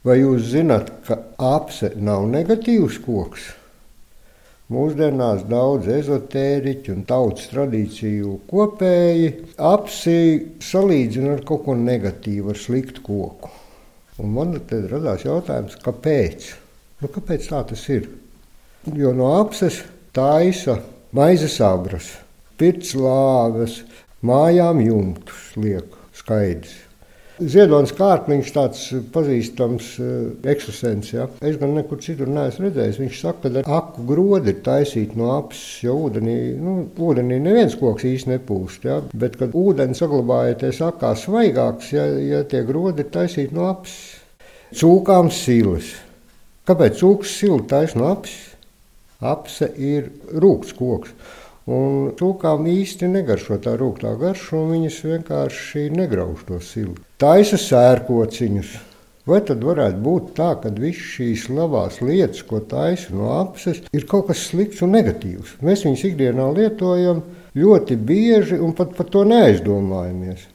Vai jūs zināt, ka apse nav negatīvs koks? Mūsdienās daudz ezotēriķu un tautas tradīciju kopēji apsi salīdzina ar kaut ko negatīvu, ar sliktu koku. Un man tad radās jautājums, kāpēc? Nu, kāpēc tā tas ir? Jo no apses taisa maizes agras, pirts lāves, mājām jumtus liek skaidrs. Ziedonis Kārkliņš, tāds pazīstams uh, ekstrasens, ja? es gan nekur citur neesmu redzējis. Viņš saka, ka aku grodi ir taisīti no apses, jo ūdenī, nu, ūdenī neviens koks īsti nepūst. Ja? Bet, kad ūdens saglabājoties akā svaigāks, ja, ja tie grodi ir taisīti no apses. Cūkām silas. Kāpēc cūks sila taisa no apses? Apse ir rūkts koks. Un cūkām īsti negaršo tā rūkstošā garša, un viņas vienkārši negrauž to silu. Taisa sērkociņus. Vai tad varētu būt tā, ka visas šīs labās lietas, ko taisa no apses, ir kaut kas slikts un negatīvs? Mēs viņus ikdienā lietojam ļoti bieži un pat par to neaizdomājamies.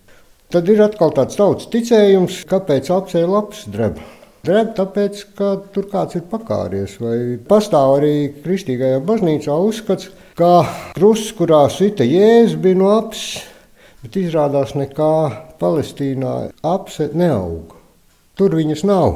Tad ir atkal tāds tauts ticējums, kāpēc apsē labs dreba. Drēb tāpēc, ka tur kāds ir pakāries. Vai pastāv arī kristīgajā baznīcā uzskats, ka krusts, kurā sita jēzus, bija no apses, bet izrādās nekā Palestīnā apse neaug. Tur viņas nav.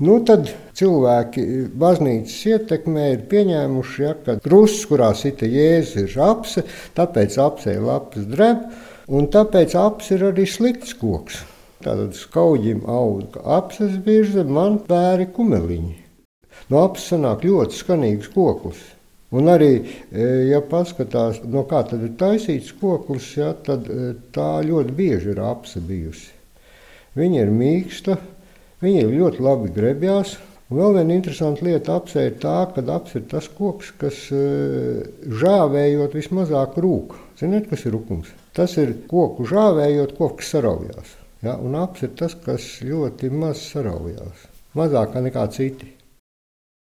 Nu, tad cilvēki baznīcas ietekmē ir pieņēmuši, ja, ka krusts, kurā sita jēzus, ir apse, tāpēc apsē lapas drēb, un tāpēc apse ir arī slikts koks. Tātad skauģim aug apses virze, man pēri kumeliņi. No apses sanāk ļoti skanīgs koklis. Un arī, e, ja paskatās, no kā tad ir taisīts koklis, ja, tad e, tā ļoti bieži ir apse bijusi. Viņa ir mīksta, viņa ir ļoti labi grebjās. Un vēl viena interesanta lieta apsē ir tā, ka aps ir tas koks, kas e, žāvējot vismazāk rūk. Ziniet, kas ir rukums? Tas ir koku žāvējot, koks saraujās. Ja, un aps ir tas, kas ļoti maz saraujās. Mazāk nekā citi.